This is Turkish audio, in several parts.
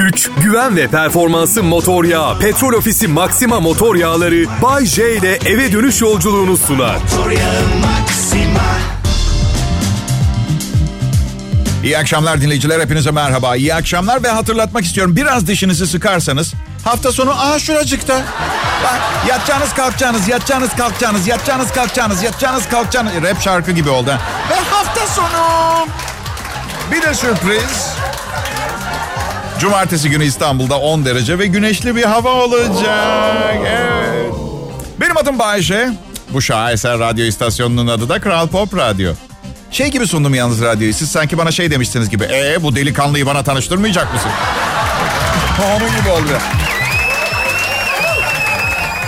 Güç, güven ve performansı motor yağı. Petrol Ofisi Maxima motor yağları Bay J ile eve dönüş yolculuğunu sunar. İyi akşamlar dinleyiciler. Hepinize merhaba. İyi akşamlar ve hatırlatmak istiyorum. Biraz dişinizi sıkarsanız hafta sonu aha şuracıkta. Bak, yatacağınız kalkacağınız, yatacağınız kalkacağınız, yatacağınız kalkacağınız, yatacağınız kalkacağınız. Rap şarkı gibi oldu. Ve hafta sonu bir de sürpriz. Cumartesi günü İstanbul'da 10 derece ve güneşli bir hava olacak. Evet. Benim adım Bayşe. Bu şaheser radyo istasyonunun adı da Kral Pop Radyo. Şey gibi sundum yalnız radyoyu. Siz sanki bana şey demiştiniz gibi. Ee bu delikanlıyı bana tanıştırmayacak mısın? Onun gibi oldu.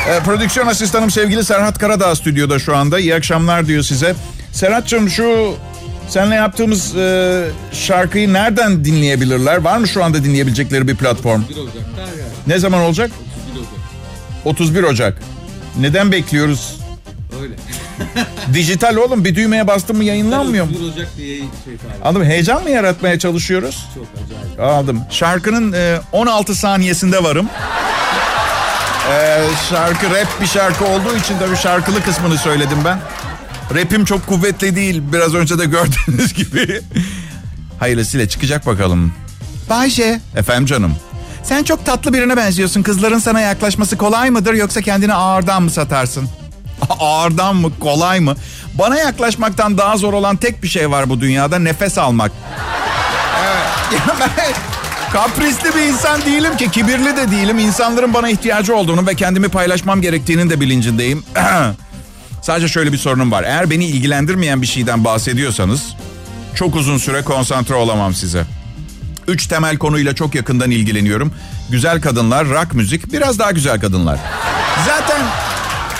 Ee, prodüksiyon asistanım sevgili Serhat Karadağ stüdyoda şu anda. İyi akşamlar diyor size. Serhat'cığım şu seninle yaptığımız e, şarkıyı nereden dinleyebilirler? Var mı şu anda dinleyebilecekleri bir platform? Ne zaman olacak? 31 Ocak. Neden bekliyoruz? Öyle. Dijital oğlum bir düğmeye bastın mı yayınlanmıyor mu? Dur olacak diye şey tabii. Anladım. Heyecan mı yaratmaya çalışıyoruz? Çok acayip. Aldım. Şarkının e, 16 saniyesinde varım. E, şarkı rap bir şarkı olduğu için tabii şarkılı kısmını söyledim ben. Rapim çok kuvvetli değil. Biraz önce de gördüğünüz gibi. Hayırlısıyla çıkacak bakalım. Bayce. Efendim canım. Sen çok tatlı birine benziyorsun. Kızların sana yaklaşması kolay mıdır yoksa kendini ağırdan mı satarsın? ağırdan mı kolay mı? Bana yaklaşmaktan daha zor olan tek bir şey var bu dünyada nefes almak. Ya ben kaprisli bir insan değilim ki, kibirli de değilim. İnsanların bana ihtiyacı olduğunu ve kendimi paylaşmam gerektiğinin de bilincindeyim. Sadece şöyle bir sorunum var. Eğer beni ilgilendirmeyen bir şeyden bahsediyorsanız çok uzun süre konsantre olamam size. Üç temel konuyla çok yakından ilgileniyorum. Güzel kadınlar, rock müzik, biraz daha güzel kadınlar. Zaten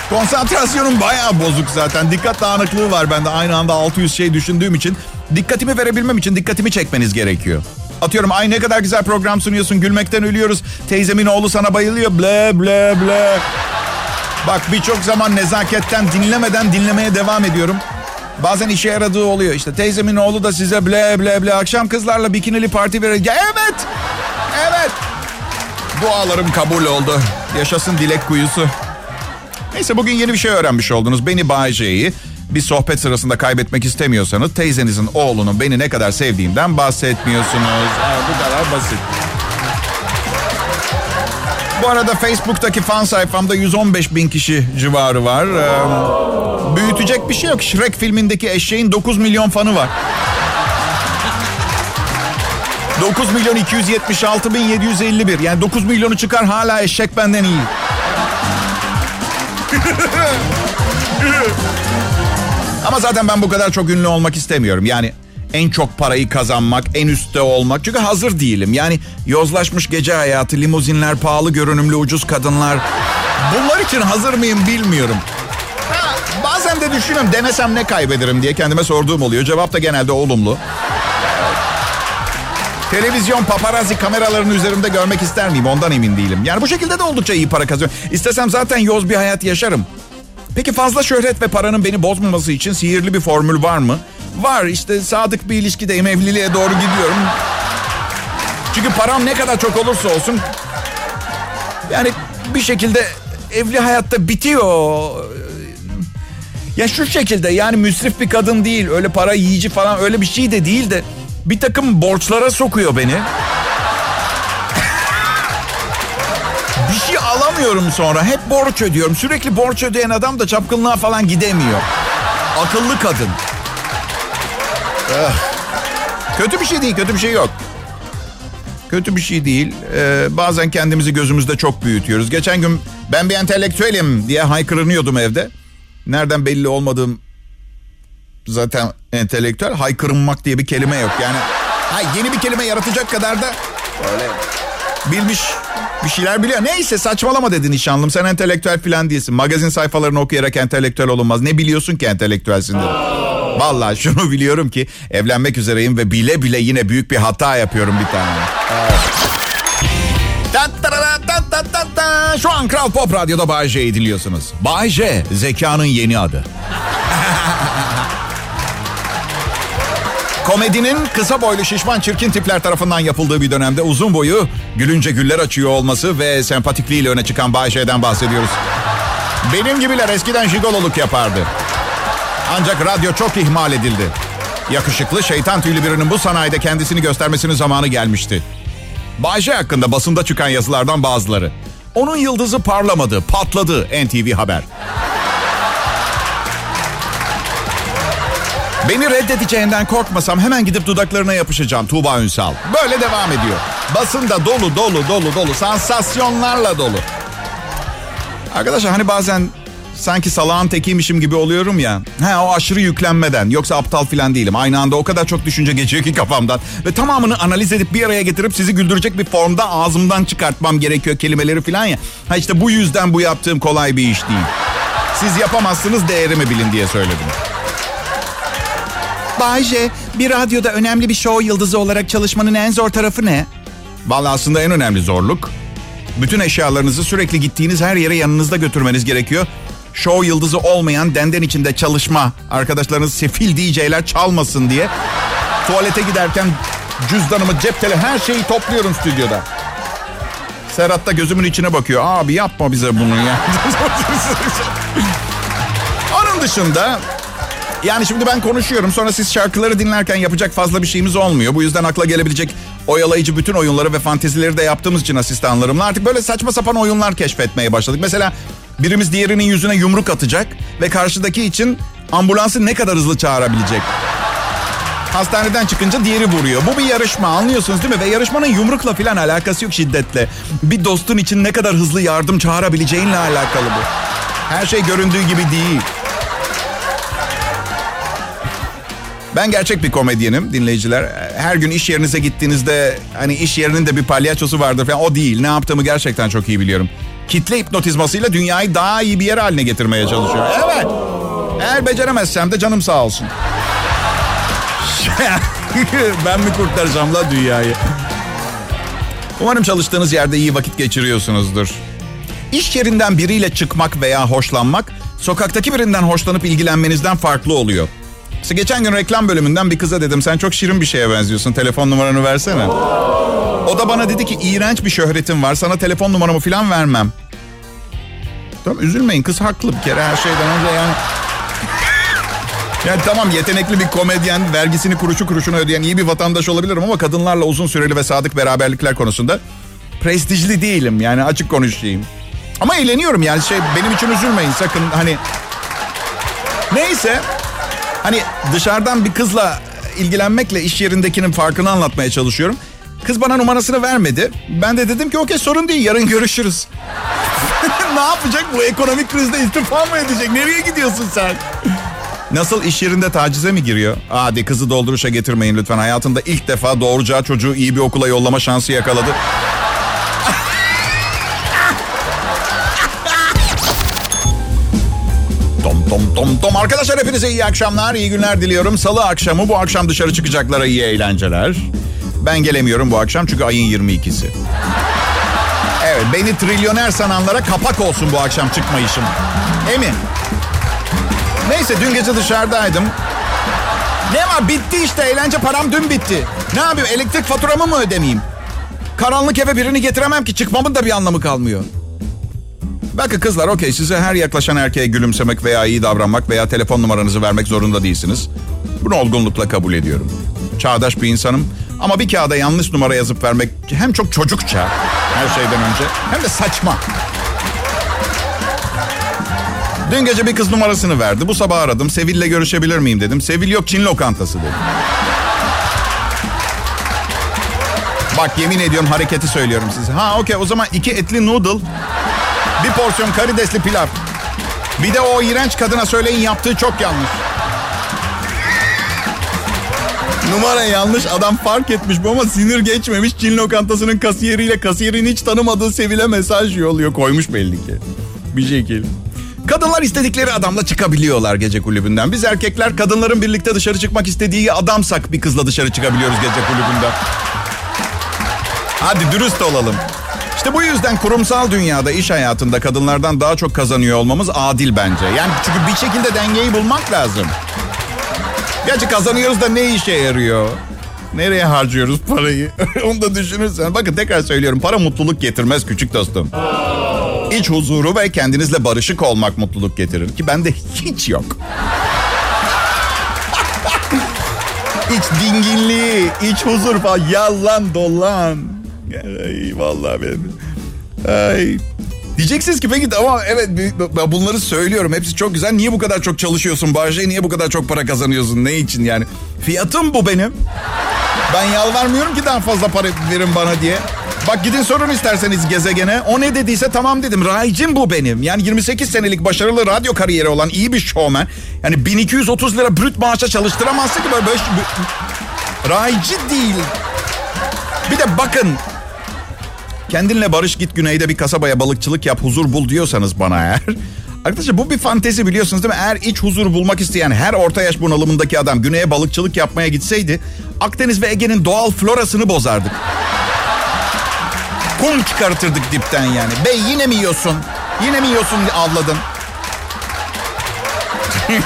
konsantrasyonum bayağı bozuk zaten. Dikkat dağınıklığı var bende. Aynı anda 600 şey düşündüğüm için. Dikkatimi verebilmem için dikkatimi çekmeniz gerekiyor. Atıyorum ay ne kadar güzel program sunuyorsun. Gülmekten ölüyoruz. Teyzemin oğlu sana bayılıyor. Ble ble ble. Bak birçok zaman nezaketten dinlemeden dinlemeye devam ediyorum. Bazen işe yaradığı oluyor. İşte teyzemin oğlu da size ble ble ble akşam kızlarla bikinili parti verir. Evet. Evet. Dualarım kabul oldu. Yaşasın dilek kuyusu. Neyse bugün yeni bir şey öğrenmiş oldunuz. Beni Bayce'yi bir sohbet sırasında kaybetmek istemiyorsanız teyzenizin oğlunun beni ne kadar sevdiğimden bahsetmiyorsunuz. Ha, bu kadar basit. Bu arada Facebook'taki fan sayfamda 115 bin kişi civarı var. Ee, büyütecek bir şey yok. Shrek filmindeki eşeğin 9 milyon fanı var. 9 milyon 276 bin 751. Yani 9 milyonu çıkar hala eşek benden iyi. Ama zaten ben bu kadar çok ünlü olmak istemiyorum. Yani en çok parayı kazanmak, en üstte olmak. Çünkü hazır değilim. Yani yozlaşmış gece hayatı, limuzinler, pahalı görünümlü ucuz kadınlar. Bunlar için hazır mıyım bilmiyorum. Ha, bazen de düşünüyorum denesem ne kaybederim diye kendime sorduğum oluyor. Cevap da genelde olumlu. Televizyon paparazzi kameralarının üzerinde görmek ister miyim? Ondan emin değilim. Yani bu şekilde de oldukça iyi para kazanıyorum. İstesem zaten yoz bir hayat yaşarım. Peki fazla şöhret ve paranın beni bozmaması için sihirli bir formül var mı? Var işte sadık bir ilişkideyim evliliğe doğru gidiyorum. Çünkü param ne kadar çok olursa olsun yani bir şekilde evli hayatta bitiyor. Ya şu şekilde yani müsrif bir kadın değil öyle para yiyici falan öyle bir şey de değil de bir takım borçlara sokuyor beni. bir şey alamıyorum sonra. Hep borç ödüyorum. Sürekli borç ödeyen adam da çapkınlığa falan gidemiyor. Akıllı kadın. Ah. Kötü bir şey değil, kötü bir şey yok. Kötü bir şey değil. Ee, bazen kendimizi gözümüzde çok büyütüyoruz. Geçen gün ben bir entelektüelim diye haykırınıyordum evde. Nereden belli olmadığım zaten entelektüel. Haykırınmak diye bir kelime yok. Yani hay, yeni bir kelime yaratacak kadar da öyle bilmiş bir şeyler biliyor. Neyse saçmalama dedi nişanlım. Sen entelektüel falan değilsin. Magazin sayfalarını okuyarak entelektüel olunmaz. Ne biliyorsun ki entelektüelsin dedi. Vallahi şunu biliyorum ki evlenmek üzereyim ve bile bile yine büyük bir hata yapıyorum bir tane. Ta ta ta ta ta ta ta. Şu an Kral Pop Radyo'da Bay J'yi dinliyorsunuz. Bay J, zekanın yeni adı. Komedinin kısa boylu şişman çirkin tipler tarafından yapıldığı bir dönemde uzun boyu gülünce güller açıyor olması ve sempatikliğiyle öne çıkan Bayşe'den bahsediyoruz. Benim gibiler eskiden jigololuk yapardı. Ancak radyo çok ihmal edildi. Yakışıklı şeytan tüylü birinin bu sanayide kendisini göstermesinin zamanı gelmişti. Bayce hakkında basında çıkan yazılardan bazıları. Onun yıldızı parlamadı, patladı NTV Haber. Beni reddedeceğinden korkmasam hemen gidip dudaklarına yapışacağım Tuğba Ünsal. Böyle devam ediyor. Basında dolu dolu dolu dolu sansasyonlarla dolu. Arkadaşlar hani bazen sanki salağın tekiymişim gibi oluyorum ya. He o aşırı yüklenmeden. Yoksa aptal falan değilim. Aynı anda o kadar çok düşünce geçiyor ki kafamdan. Ve tamamını analiz edip bir araya getirip sizi güldürecek bir formda ağzımdan çıkartmam gerekiyor kelimeleri falan ya. Ha işte bu yüzden bu yaptığım kolay bir iş değil. Siz yapamazsınız değerimi bilin diye söyledim. Bayce, bir radyoda önemli bir show yıldızı olarak çalışmanın en zor tarafı ne? Vallahi aslında en önemli zorluk. Bütün eşyalarınızı sürekli gittiğiniz her yere yanınızda götürmeniz gerekiyor. Show yıldızı olmayan denden içinde çalışma. Arkadaşlarınız sefil DJ'ler çalmasın diye. Tuvalete giderken cüzdanımı, cep telefonu her şeyi topluyorum stüdyoda. Serhat da gözümün içine bakıyor. Abi yapma bize bunu ya. Onun dışında yani şimdi ben konuşuyorum sonra siz şarkıları dinlerken yapacak fazla bir şeyimiz olmuyor. Bu yüzden akla gelebilecek oyalayıcı bütün oyunları ve fantezileri de yaptığımız için asistanlarımla artık böyle saçma sapan oyunlar keşfetmeye başladık. Mesela birimiz diğerinin yüzüne yumruk atacak ve karşıdaki için ambulansı ne kadar hızlı çağırabilecek. Hastaneden çıkınca diğeri vuruyor. Bu bir yarışma anlıyorsunuz değil mi? Ve yarışmanın yumrukla falan alakası yok şiddetle. Bir dostun için ne kadar hızlı yardım çağırabileceğinle alakalı bu. Her şey göründüğü gibi değil. Ben gerçek bir komedyenim dinleyiciler. Her gün iş yerinize gittiğinizde hani iş yerinin de bir palyaçosu vardır falan. O değil. Ne yaptığımı gerçekten çok iyi biliyorum. Kitle hipnotizmasıyla dünyayı daha iyi bir yer haline getirmeye çalışıyor. Evet. Eğer beceremezsem de canım sağ olsun. ben mi kurtaracağım la dünyayı? Umarım çalıştığınız yerde iyi vakit geçiriyorsunuzdur. İş yerinden biriyle çıkmak veya hoşlanmak, sokaktaki birinden hoşlanıp ilgilenmenizden farklı oluyor. İşte geçen gün reklam bölümünden bir kıza dedim sen çok şirin bir şeye benziyorsun telefon numaranı versene. O da bana dedi ki iğrenç bir şöhretim var sana telefon numaramı falan vermem. Tamam üzülmeyin kız haklı bir kere her şeyden önce yani. Yani tamam yetenekli bir komedyen, vergisini kuruşu kuruşuna ödeyen iyi bir vatandaş olabilirim ama kadınlarla uzun süreli ve sadık beraberlikler konusunda prestijli değilim yani açık konuşayım. Ama eğleniyorum yani şey benim için üzülmeyin sakın hani. Neyse Hani dışarıdan bir kızla ilgilenmekle iş yerindekinin farkını anlatmaya çalışıyorum. Kız bana numarasını vermedi. Ben de dedim ki okey sorun değil yarın görüşürüz. ne yapacak bu ekonomik krizde istifa mı edecek? Nereye gidiyorsun sen? Nasıl iş yerinde tacize mi giriyor? Hadi kızı dolduruşa getirmeyin lütfen. Hayatında ilk defa doğuracağı çocuğu iyi bir okula yollama şansı yakaladı. Tom tom tom tom. Arkadaşlar hepinize iyi akşamlar, iyi günler diliyorum. Salı akşamı bu akşam dışarı çıkacaklara iyi eğlenceler. Ben gelemiyorum bu akşam çünkü ayın 22'si. Evet beni trilyoner sananlara kapak olsun bu akşam çıkmayışım. Emin. Neyse dün gece dışarıdaydım. Ne var bitti işte eğlence param dün bitti. Ne yapayım elektrik faturamı mı ödemeyeyim? Karanlık eve birini getiremem ki çıkmamın da bir anlamı kalmıyor. Bakın kızlar okey size her yaklaşan erkeğe gülümsemek veya iyi davranmak veya telefon numaranızı vermek zorunda değilsiniz. Bunu olgunlukla kabul ediyorum. Çağdaş bir insanım ama bir kağıda yanlış numara yazıp vermek hem çok çocukça her şeyden önce hem de saçma. Dün gece bir kız numarasını verdi. Bu sabah aradım. Sevil'le görüşebilir miyim dedim. Sevil yok Çin lokantası dedi. Bak yemin ediyorum hareketi söylüyorum size. Ha okey o zaman iki etli noodle bir porsiyon karidesli pilav. Bir de o iğrenç kadına söyleyin yaptığı çok yanlış. Numara yanlış adam fark etmiş bu ama sinir geçmemiş. Çin lokantasının kasiyeriyle kasiyerin hiç tanımadığı Sevil'e mesaj yolluyor. Koymuş belli ki. Bir şekil. Kadınlar istedikleri adamla çıkabiliyorlar gece kulübünden. Biz erkekler kadınların birlikte dışarı çıkmak istediği adamsak bir kızla dışarı çıkabiliyoruz gece kulübünden. Hadi dürüst olalım. İşte bu yüzden kurumsal dünyada iş hayatında kadınlardan daha çok kazanıyor olmamız adil bence. Yani çünkü bir şekilde dengeyi bulmak lazım. Gerçi kazanıyoruz da ne işe yarıyor? Nereye harcıyoruz parayı? Onu da düşünürsen. Bakın tekrar söylüyorum. Para mutluluk getirmez küçük dostum. İç huzuru ve kendinizle barışık olmak mutluluk getirir. Ki bende hiç yok. iç dinginliği, iç huzur falan. Yalan dolan. Ay vallahi ben. Ay. Diyeceksiniz ki peki tamam evet bunları söylüyorum. Hepsi çok güzel. Niye bu kadar çok çalışıyorsun Bahçe? Niye bu kadar çok para kazanıyorsun? Ne için yani? Fiyatım bu benim. Ben yalvarmıyorum ki daha fazla para verin bana diye. Bak gidin sorun isterseniz gezegene. O ne dediyse tamam dedim. Raycım bu benim. Yani 28 senelik başarılı radyo kariyeri olan iyi bir şovmen. Yani 1230 lira brüt maaşa çalıştıramazsın ki böyle. böyle Raycı değil. Bir de bakın Kendinle barış git güneyde bir kasabaya balıkçılık yap huzur bul diyorsanız bana eğer. Arkadaşlar bu bir fantezi biliyorsunuz değil mi? Eğer iç huzur bulmak isteyen her orta yaş bunalımındaki adam güneye balıkçılık yapmaya gitseydi Akdeniz ve Ege'nin doğal florasını bozardık. Kum çıkartırdık dipten yani. Bey yine mi yiyorsun? Yine mi yiyorsun avladın?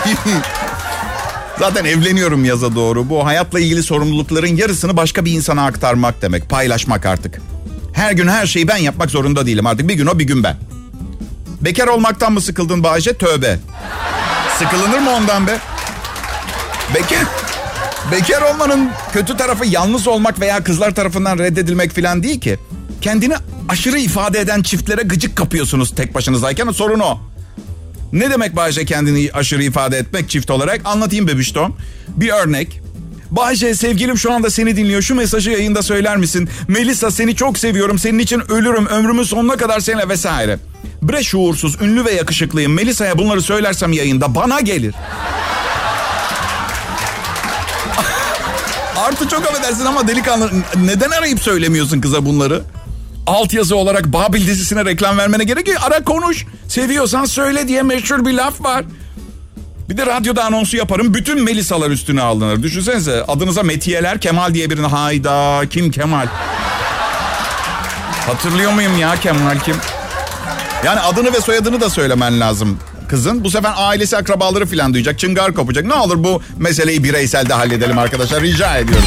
Zaten evleniyorum yaza doğru. Bu hayatla ilgili sorumlulukların yarısını başka bir insana aktarmak demek. Paylaşmak artık. Her gün her şeyi ben yapmak zorunda değilim artık. Bir gün o bir gün ben. Bekar olmaktan mı sıkıldın Bayce? Tövbe. Sıkılınır mı ondan be? Bekar, bekar olmanın kötü tarafı yalnız olmak veya kızlar tarafından reddedilmek falan değil ki. Kendini aşırı ifade eden çiftlere gıcık kapıyorsunuz tek başınızdayken sorun o. Ne demek Bayce kendini aşırı ifade etmek çift olarak? Anlatayım bebiştom. Bir örnek. Bayce sevgilim şu anda seni dinliyor. Şu mesajı yayında söyler misin? Melisa seni çok seviyorum. Senin için ölürüm. Ömrümün sonuna kadar seninle vesaire. Bre şuursuz, ünlü ve yakışıklıyım. Melisa'ya bunları söylersem yayında bana gelir. Artı çok affedersin ama delikanlı neden arayıp söylemiyorsun kıza bunları? Alt yazı olarak Babil dizisine reklam vermene gerek yok. Ara konuş. Seviyorsan söyle diye meşhur bir laf var. Bir de radyoda anonsu yaparım. Bütün Melisalar üstüne alınır. Düşünsenize adınıza Metiyeler Kemal diye birini. Hayda kim Kemal? Hatırlıyor muyum ya Kemal kim? Yani adını ve soyadını da söylemen lazım kızın. Bu sefer ailesi akrabaları falan duyacak. Çıngar kopacak. Ne olur bu meseleyi bireysel de halledelim arkadaşlar. Rica ediyorum.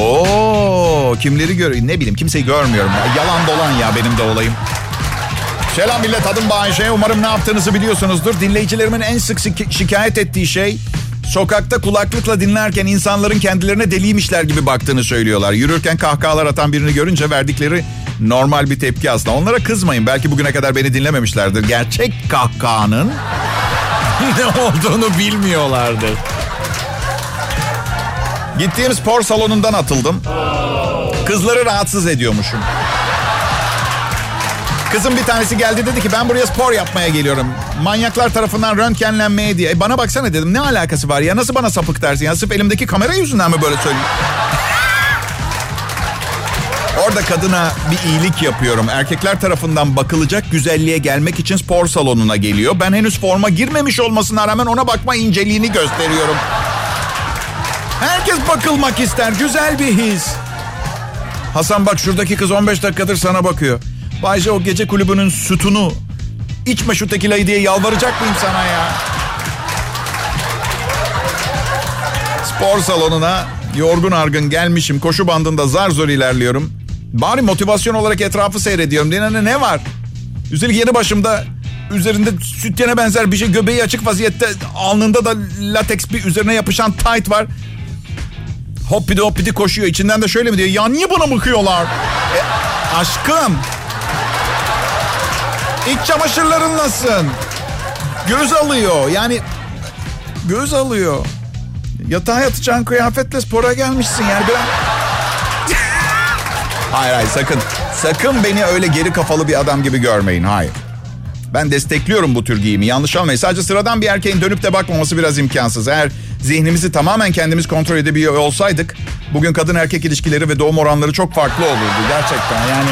Oo, kimleri görüyor? Ne bileyim kimseyi görmüyorum. Yalan dolan ya benim de olayım. Selam millet adım Bayşe. Umarım ne yaptığınızı biliyorsunuzdur. Dinleyicilerimin en sık şikayet ettiği şey sokakta kulaklıkla dinlerken insanların kendilerine deliymişler gibi baktığını söylüyorlar. Yürürken kahkahalar atan birini görünce verdikleri normal bir tepki aslında. Onlara kızmayın. Belki bugüne kadar beni dinlememişlerdir. Gerçek kahkahanın ne olduğunu bilmiyorlardır. Gittiğim spor salonundan atıldım. Kızları rahatsız ediyormuşum. Kızım bir tanesi geldi dedi ki ben buraya spor yapmaya geliyorum. Manyaklar tarafından röntgenlenmeye diye. E bana baksana dedim ne alakası var ya nasıl bana sapık dersin ya sırf elimdeki kamera yüzünden mi böyle söylüyorsun? Orada kadına bir iyilik yapıyorum. Erkekler tarafından bakılacak güzelliğe gelmek için spor salonuna geliyor. Ben henüz forma girmemiş olmasına rağmen ona bakma inceliğini gösteriyorum. Herkes bakılmak ister. Güzel bir his. Hasan bak şuradaki kız 15 dakikadır sana bakıyor. Bayce o gece kulübünün sütunu içme şu tekilayı diye yalvaracak mıyım sana ya? Spor salonuna yorgun argın gelmişim. Koşu bandında zar zor ilerliyorum. Bari motivasyon olarak etrafı seyrediyorum. Dinle ne var? Üstelik yeni başımda üzerinde sütyene benzer bir şey göbeği açık vaziyette alnında da lateks bir üzerine yapışan tight var. Hoppidi hoppidi koşuyor. İçinden de şöyle mi diyor? Ya niye bana bakıyorlar? E, aşkım İç çamaşırların nasıl? Göz alıyor. Yani göz alıyor. Yatağa yatacağın kıyafetle spora gelmişsin yani biraz... hayır hayır sakın. Sakın beni öyle geri kafalı bir adam gibi görmeyin. Hayır. Ben destekliyorum bu tür giyimi. Yanlış almayın. Sadece sıradan bir erkeğin dönüp de bakmaması biraz imkansız. Eğer zihnimizi tamamen kendimiz kontrol edebiliyor olsaydık... bugün kadın erkek ilişkileri ve doğum oranları çok farklı olurdu. Gerçekten yani...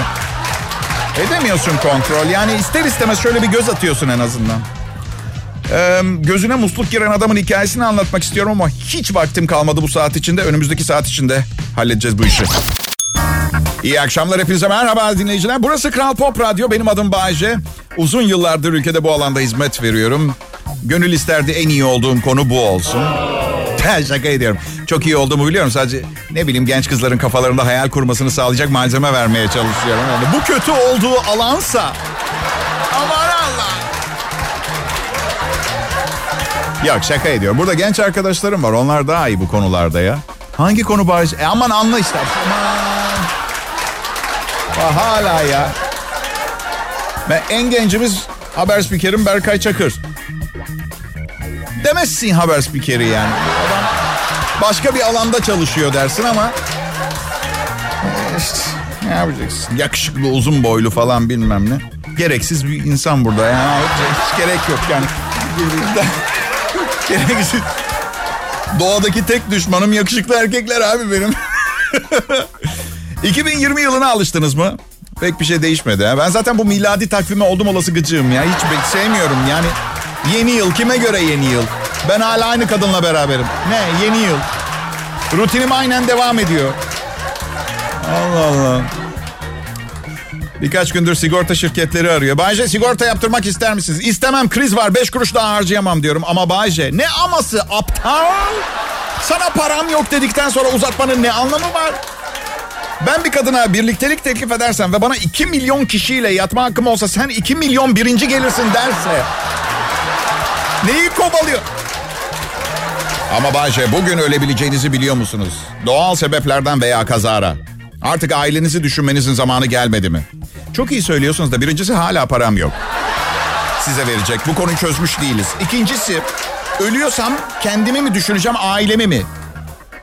Edemiyorsun kontrol. Yani ister istemez şöyle bir göz atıyorsun en azından. Ee, gözüne musluk giren adamın hikayesini anlatmak istiyorum ama hiç vaktim kalmadı bu saat içinde. Önümüzdeki saat içinde halledeceğiz bu işi. İyi akşamlar hepinize merhaba dinleyiciler. Burası Kral Pop Radyo. Benim adım Bayece. Uzun yıllardır ülkede bu alanda hizmet veriyorum. Gönül isterdi en iyi olduğum konu bu olsun. Şaka ediyorum. Çok iyi olduğumu biliyorum. Sadece ne bileyim genç kızların kafalarında hayal kurmasını sağlayacak malzeme vermeye çalışıyorum. Yani bu kötü olduğu alansa... Aman Allah! Yok şaka ediyorum. Burada genç arkadaşlarım var. Onlar daha iyi bu konularda ya. Hangi konu bari? E aman anla işte. Aman. Ha, hala ya. Ve en gencimiz haber spikerim Berkay Çakır. Demezsin haber spikeri yani. Adam başka bir alanda çalışıyor dersin ama e, işte ne yapacaksın? Yakışıklı, uzun boylu falan bilmem ne. Gereksiz bir insan burada yani. Hiç gerek yok yani. Gereksiz. Doğadaki tek düşmanım yakışıklı erkekler abi benim. 2020 yılına alıştınız mı? Pek bir şey değişmedi. Ha? Ben zaten bu miladi takvime oldum olası gıcığım ya. Hiç sevmiyorum yani. Yeni yıl kime göre yeni yıl? Ben hala aynı kadınla beraberim. Ne yeni yıl? Rutinim aynen devam ediyor. Allah Allah. Birkaç gündür sigorta şirketleri arıyor. Bayce sigorta yaptırmak ister misiniz? İstemem kriz var 5 kuruş daha harcayamam diyorum. Ama Bayce ne aması aptal? Sana param yok dedikten sonra uzatmanın ne anlamı var? Ben bir kadına birliktelik teklif edersem ve bana 2 milyon kişiyle yatma hakkım olsa sen 2 milyon birinci gelirsin derse neyi kovalıyor? Ama Bayce bugün ölebileceğinizi biliyor musunuz? Doğal sebeplerden veya kazara. Artık ailenizi düşünmenizin zamanı gelmedi mi? Çok iyi söylüyorsunuz da birincisi hala param yok. Size verecek. Bu konuyu çözmüş değiliz. İkincisi ölüyorsam kendimi mi düşüneceğim ailemi mi?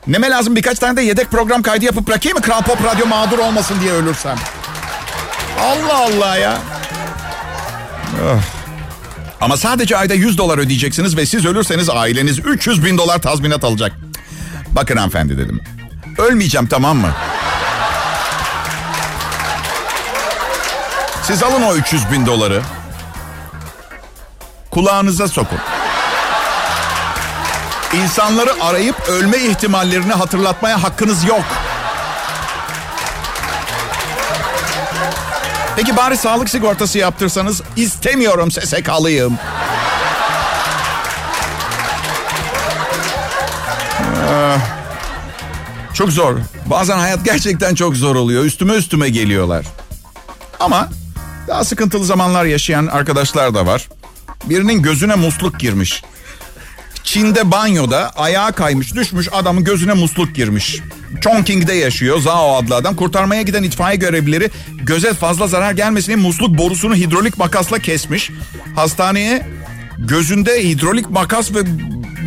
Neme lazım birkaç tane de yedek program kaydı yapıp bırakayım mı? Kral Pop Radyo mağdur olmasın diye ölürsem. Allah Allah ya. Öf. Ama sadece ayda 100 dolar ödeyeceksiniz ve siz ölürseniz aileniz 300 bin dolar tazminat alacak. Bakın hanımefendi dedim. Ölmeyeceğim tamam mı? Siz alın o 300 bin doları. Kulağınıza sokun. İnsanları arayıp ölme ihtimallerini hatırlatmaya hakkınız yok. Peki bari sağlık sigortası yaptırsanız istemiyorum SSK'lıyım. Ee, çok zor. Bazen hayat gerçekten çok zor oluyor. Üstüme üstüme geliyorlar. Ama daha sıkıntılı zamanlar yaşayan arkadaşlar da var. Birinin gözüne musluk girmiş. Çin'de banyoda ayağa kaymış düşmüş adamın gözüne musluk girmiş. Chongqing'de yaşıyor Zhao adlı adam. Kurtarmaya giden itfaiye görevlileri göze fazla zarar gelmesin diye musluk borusunu hidrolik makasla kesmiş. Hastaneye gözünde hidrolik makas ve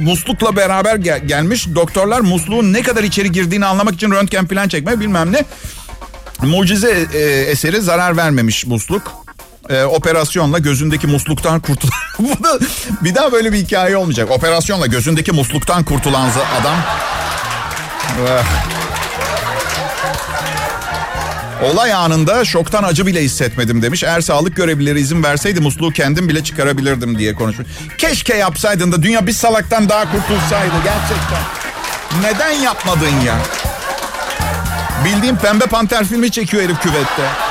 muslukla beraber gel- gelmiş. Doktorlar musluğun ne kadar içeri girdiğini anlamak için röntgen falan çekme bilmem ne. Mucize e, eseri zarar vermemiş musluk. E, operasyonla gözündeki musluktan kurtul. bir daha böyle bir hikaye olmayacak. Operasyonla gözündeki musluktan kurtulan adam. Olay anında şoktan acı bile hissetmedim demiş. Eğer sağlık görevlileri izin verseydi musluğu kendim bile çıkarabilirdim diye konuşmuş. Keşke yapsaydın da dünya bir salaktan daha kurtulsaydı gerçekten. Neden yapmadın ya? Bildiğim pembe panter filmi çekiyor herif küvette.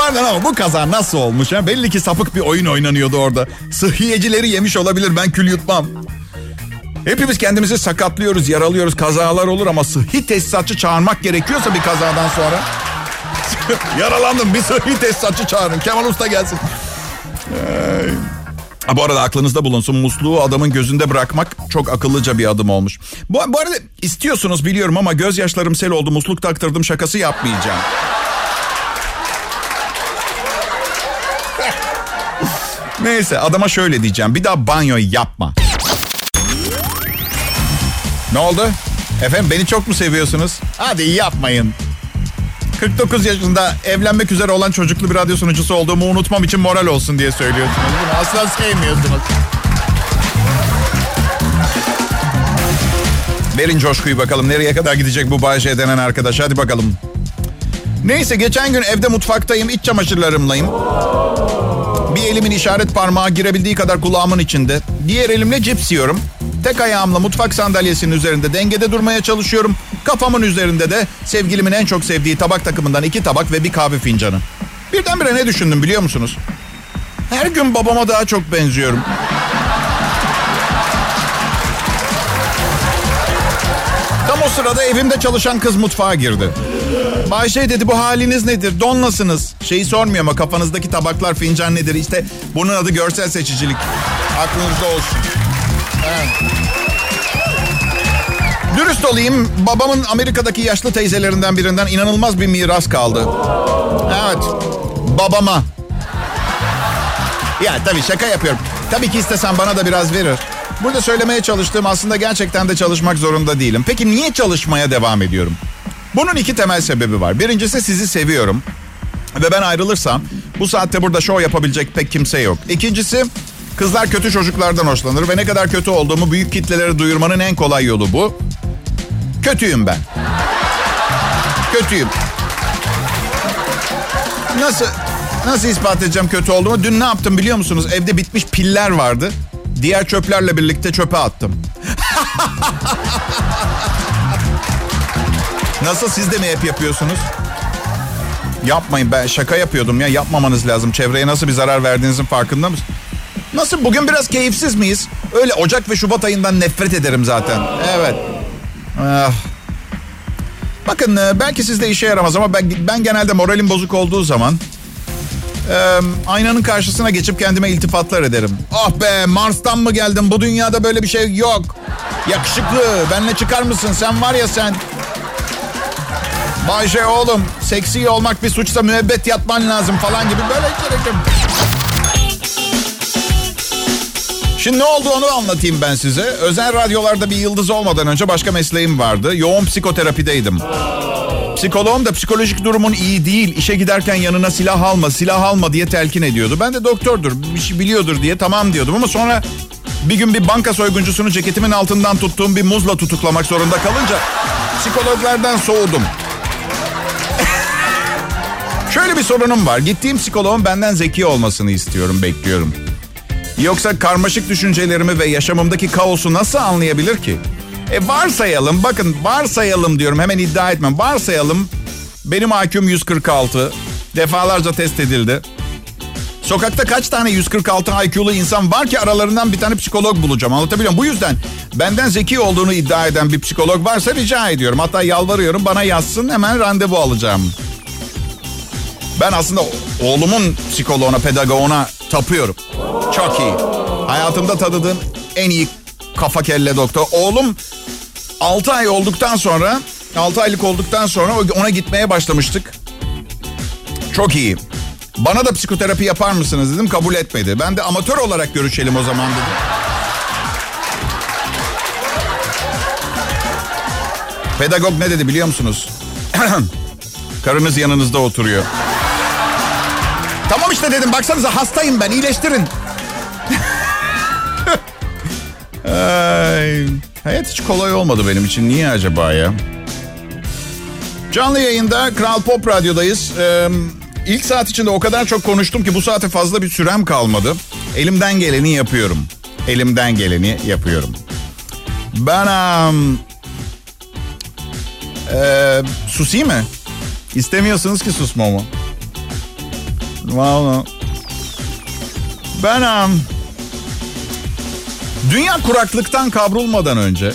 Pardon ama bu kaza nasıl olmuş? Ha? Belli ki sapık bir oyun oynanıyordu orada. Sıhhiyecileri yemiş olabilir ben kül yutmam. Hepimiz kendimizi sakatlıyoruz, yaralıyoruz, kazalar olur ama sıhhi tesisatçı çağırmak gerekiyorsa bir kazadan sonra. Yaralandım bir sıhhi tesisatçı çağırın. Kemal Usta gelsin. Ha, bu arada aklınızda bulunsun musluğu adamın gözünde bırakmak çok akıllıca bir adım olmuş. Bu, bu arada istiyorsunuz biliyorum ama gözyaşlarım sel oldu musluk taktırdım şakası yapmayacağım. Neyse adama şöyle diyeceğim bir daha banyo yapma. Ne oldu? Efendim beni çok mu seviyorsunuz? Hadi yapmayın. 49 yaşında evlenmek üzere olan çocuklu bir radyo sunucusu olduğumu unutmam için moral olsun diye söylüyorsunuz. Bunu asla sevmiyorsunuz. Verin coşkuyu bakalım. Nereye kadar gidecek bu Bayşe denen arkadaş? Hadi bakalım. Neyse geçen gün evde mutfaktayım. iç çamaşırlarımlayım. Elimin işaret parmağı girebildiği kadar kulağımın içinde. Diğer elimle cips yiyorum. Tek ayağımla mutfak sandalyesinin üzerinde dengede durmaya çalışıyorum. Kafamın üzerinde de sevgilimin en çok sevdiği tabak takımından iki tabak ve bir kahve fincanı. Birdenbire ne düşündüm biliyor musunuz? Her gün babama daha çok benziyorum. Tam o sırada evimde çalışan kız mutfağa girdi. Bayşe dedi bu haliniz nedir? Donlasınız. Şeyi sormuyor ama kafanızdaki tabaklar fincan nedir? İşte bunun adı görsel seçicilik. Aklınızda olsun. Evet. Dürüst olayım, babamın Amerika'daki yaşlı teyzelerinden birinden inanılmaz bir miras kaldı. Evet, babama. Ya tabii şaka yapıyorum. Tabii ki istesem bana da biraz verir. Burada söylemeye çalıştığım aslında gerçekten de çalışmak zorunda değilim. Peki niye çalışmaya devam ediyorum? Bunun iki temel sebebi var. Birincisi sizi seviyorum. Ve ben ayrılırsam bu saatte burada show yapabilecek pek kimse yok. İkincisi kızlar kötü çocuklardan hoşlanır ve ne kadar kötü olduğumu büyük kitlelere duyurmanın en kolay yolu bu. Kötüyüm ben. Kötüyüm. Nasıl nasıl ispat edeceğim kötü olduğumu? Dün ne yaptım biliyor musunuz? Evde bitmiş piller vardı. Diğer çöplerle birlikte çöpe attım. Nasıl siz de mi hep yapıyorsunuz? Yapmayın ben şaka yapıyordum ya yapmamanız lazım. Çevreye nasıl bir zarar verdiğinizin farkında mısın? Nasıl bugün biraz keyifsiz miyiz? Öyle Ocak ve Şubat ayından nefret ederim zaten. Evet. Ah. Bakın e, belki sizde işe yaramaz ama ben, ben genelde moralim bozuk olduğu zaman e, aynanın karşısına geçip kendime iltifatlar ederim. Ah be Mars'tan mı geldin? Bu dünyada böyle bir şey yok. Yakışıklı benle çıkar mısın? Sen var ya sen. Bayşe oğlum seksi olmak bir suçsa müebbet yatman lazım falan gibi böyle gerekim. Şimdi ne oldu onu anlatayım ben size. Özel radyolarda bir yıldız olmadan önce başka mesleğim vardı. Yoğun psikoterapideydim. Psikoloğum da psikolojik durumun iyi değil. İşe giderken yanına silah alma, silah alma diye telkin ediyordu. Ben de doktordur, bir şey biliyordur diye tamam diyordum. Ama sonra bir gün bir banka soyguncusunu ceketimin altından tuttuğum bir muzla tutuklamak zorunda kalınca psikologlardan soğudum. Şöyle bir sorunum var. Gittiğim psikoloğun benden zeki olmasını istiyorum, bekliyorum. Yoksa karmaşık düşüncelerimi ve yaşamımdaki kaosu nasıl anlayabilir ki? E varsayalım, bakın varsayalım diyorum hemen iddia etmem. Varsayalım benim IQ'm 146. Defalarca test edildi. Sokakta kaç tane 146 IQ'lu insan var ki aralarından bir tane psikolog bulacağım. Anlatabiliyor muyum? Bu yüzden benden zeki olduğunu iddia eden bir psikolog varsa rica ediyorum. Hatta yalvarıyorum bana yazsın hemen randevu alacağım. Ben aslında oğlumun psikoloğuna, pedagoğuna tapıyorum. Çok iyi. Hayatımda tanıdığım en iyi kafa kelle doktor. Oğlum 6 ay olduktan sonra, 6 aylık olduktan sonra ona gitmeye başlamıştık. Çok iyi. Bana da psikoterapi yapar mısınız dedim kabul etmedi. Ben de amatör olarak görüşelim o zaman dedim. Pedagog ne dedi biliyor musunuz? Karınız yanınızda oturuyor. Tamam işte dedim baksanıza hastayım ben iyileştirin. Ay, hayat hiç kolay olmadı benim için. Niye acaba ya? Canlı yayında Kral Pop Radyo'dayız. Ee, ilk saat içinde o kadar çok konuştum ki bu saate fazla bir sürem kalmadı. Elimden geleni yapıyorum. Elimden geleni yapıyorum. Ben... Um, e, susayım mı? İstemiyorsunuz ki susmamı. Valla. Ben um, dünya kuraklıktan kavrulmadan önce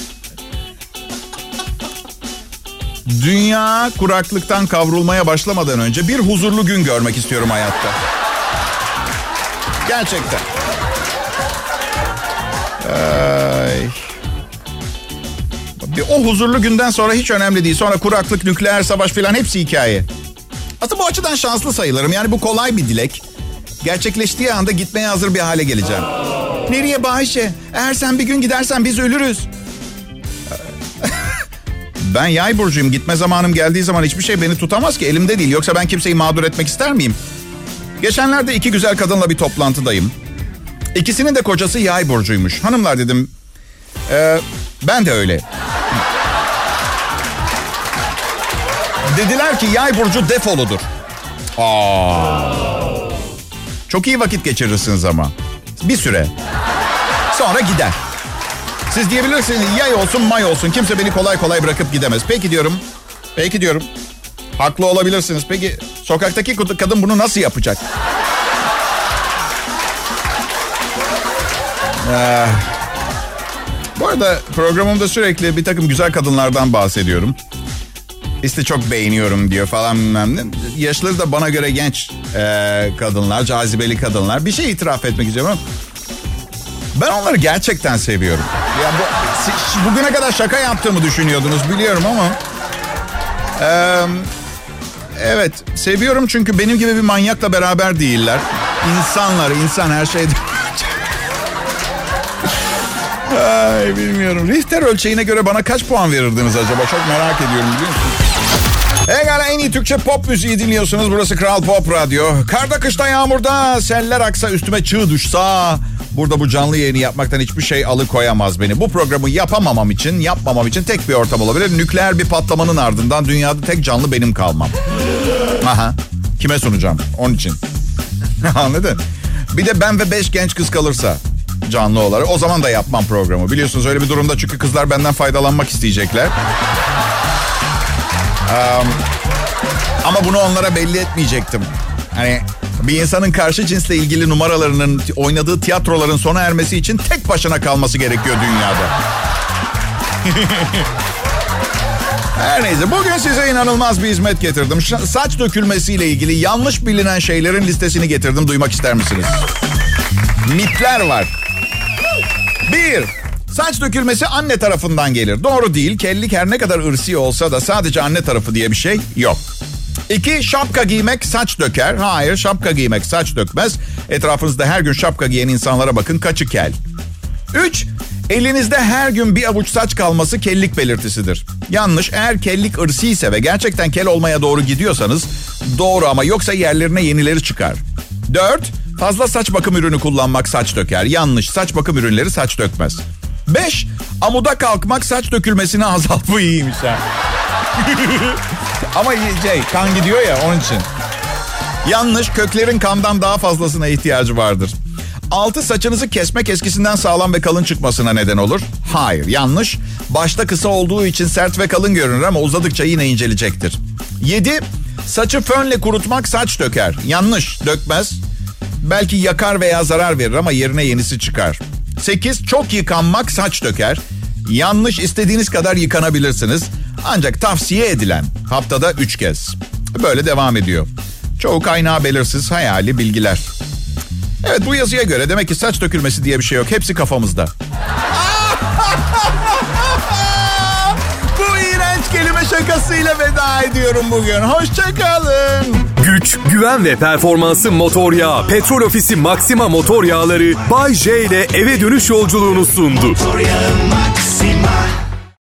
dünya kuraklıktan kavrulmaya başlamadan önce bir huzurlu gün görmek istiyorum hayatta. Gerçekten. Ay. O huzurlu günden sonra hiç önemli değil. Sonra kuraklık, nükleer savaş falan hepsi hikaye. Açıdan şanslı sayılırım. Yani bu kolay bir dilek. Gerçekleştiği anda gitmeye hazır bir hale geleceğim. Nereye Bayşe? Eğer sen bir gün gidersen biz ölürüz. ben yay burcuyum. Gitme zamanım geldiği zaman hiçbir şey beni tutamaz ki. Elimde değil. Yoksa ben kimseyi mağdur etmek ister miyim? Geçenlerde iki güzel kadınla bir toplantıdayım. İkisinin de kocası yay burcuymuş. Hanımlar dedim. E, ben de öyle. Dediler ki yay burcu defoludur. Aa. Çok iyi vakit geçirirsiniz ama. Bir süre. Sonra gider. Siz diyebilirsiniz yay olsun may olsun kimse beni kolay kolay bırakıp gidemez. Peki diyorum. Peki diyorum. Haklı olabilirsiniz. Peki sokaktaki kadın bunu nasıl yapacak? Ee, bu arada programımda sürekli bir takım güzel kadınlardan bahsediyorum. İşte çok beğeniyorum diyor falan bilmem ne. Yaşları da bana göre genç e, kadınlar, cazibeli kadınlar. Bir şey itiraf etmek istiyorum. Ben onları gerçekten seviyorum. Ya bu, siz bugüne kadar şaka yaptığımı düşünüyordunuz biliyorum ama... E, evet seviyorum çünkü benim gibi bir manyakla beraber değiller. İnsanlar, insan her şeyde... Ay bilmiyorum. Richter ölçeğine göre bana kaç puan verirdiniz acaba? Çok merak ediyorum biliyor musunuz? Egala en iyi Türkçe pop müziği dinliyorsunuz. Burası Kral Pop Radyo. Karda, kışta, yağmurda, seller aksa, üstüme çığ düşsa... Burada bu canlı yayını yapmaktan hiçbir şey alıkoyamaz beni. Bu programı yapamamam için, yapmamam için tek bir ortam olabilir. Nükleer bir patlamanın ardından dünyada tek canlı benim kalmam. Aha. Kime sunacağım? Onun için. Anladın? Bir de ben ve beş genç kız kalırsa canlı olarak. O zaman da yapmam programı. Biliyorsunuz öyle bir durumda çünkü kızlar benden faydalanmak isteyecekler. Um, ama bunu onlara belli etmeyecektim. Hani bir insanın karşı cinsle ilgili numaralarının oynadığı tiyatroların sona ermesi için tek başına kalması gerekiyor dünyada. Her neyse bugün size inanılmaz bir hizmet getirdim. Saç dökülmesiyle ilgili yanlış bilinen şeylerin listesini getirdim. Duymak ister misiniz? Mitler var. Bir, saç dökülmesi anne tarafından gelir. Doğru değil. Kellik her ne kadar ırsi olsa da sadece anne tarafı diye bir şey yok. İki, şapka giymek saç döker. Hayır, şapka giymek saç dökmez. Etrafınızda her gün şapka giyen insanlara bakın kaçı kel. Üç, elinizde her gün bir avuç saç kalması kellik belirtisidir. Yanlış, eğer kellik ırsi ise ve gerçekten kel olmaya doğru gidiyorsanız doğru ama yoksa yerlerine yenileri çıkar. Dört, fazla saç bakım ürünü kullanmak saç döker. Yanlış, saç bakım ürünleri saç dökmez. Beş, amuda kalkmak saç dökülmesini azalt. Bu iyiymiş ha. Ama şey, kan gidiyor ya onun için. Yanlış köklerin kandan daha fazlasına ihtiyacı vardır. Altı saçınızı kesmek eskisinden sağlam ve kalın çıkmasına neden olur. Hayır yanlış. Başta kısa olduğu için sert ve kalın görünür ama uzadıkça yine incelecektir. Yedi saçı fönle kurutmak saç döker. Yanlış dökmez. Belki yakar veya zarar verir ama yerine yenisi çıkar. Sekiz çok yıkanmak saç döker. Yanlış istediğiniz kadar yıkanabilirsiniz. Ancak tavsiye edilen haftada üç kez. Böyle devam ediyor. Çoğu kaynağı belirsiz hayali bilgiler. Evet bu yazıya göre demek ki saç dökülmesi diye bir şey yok. Hepsi kafamızda. iğrenç kelime şakasıyla veda ediyorum bugün. Hoşçakalın. Güç, güven ve performansı motor yağı. Petrol Ofisi Maxima motor yağları Bay J ile eve dönüş yolculuğunu sundu. Motor yağı Maxima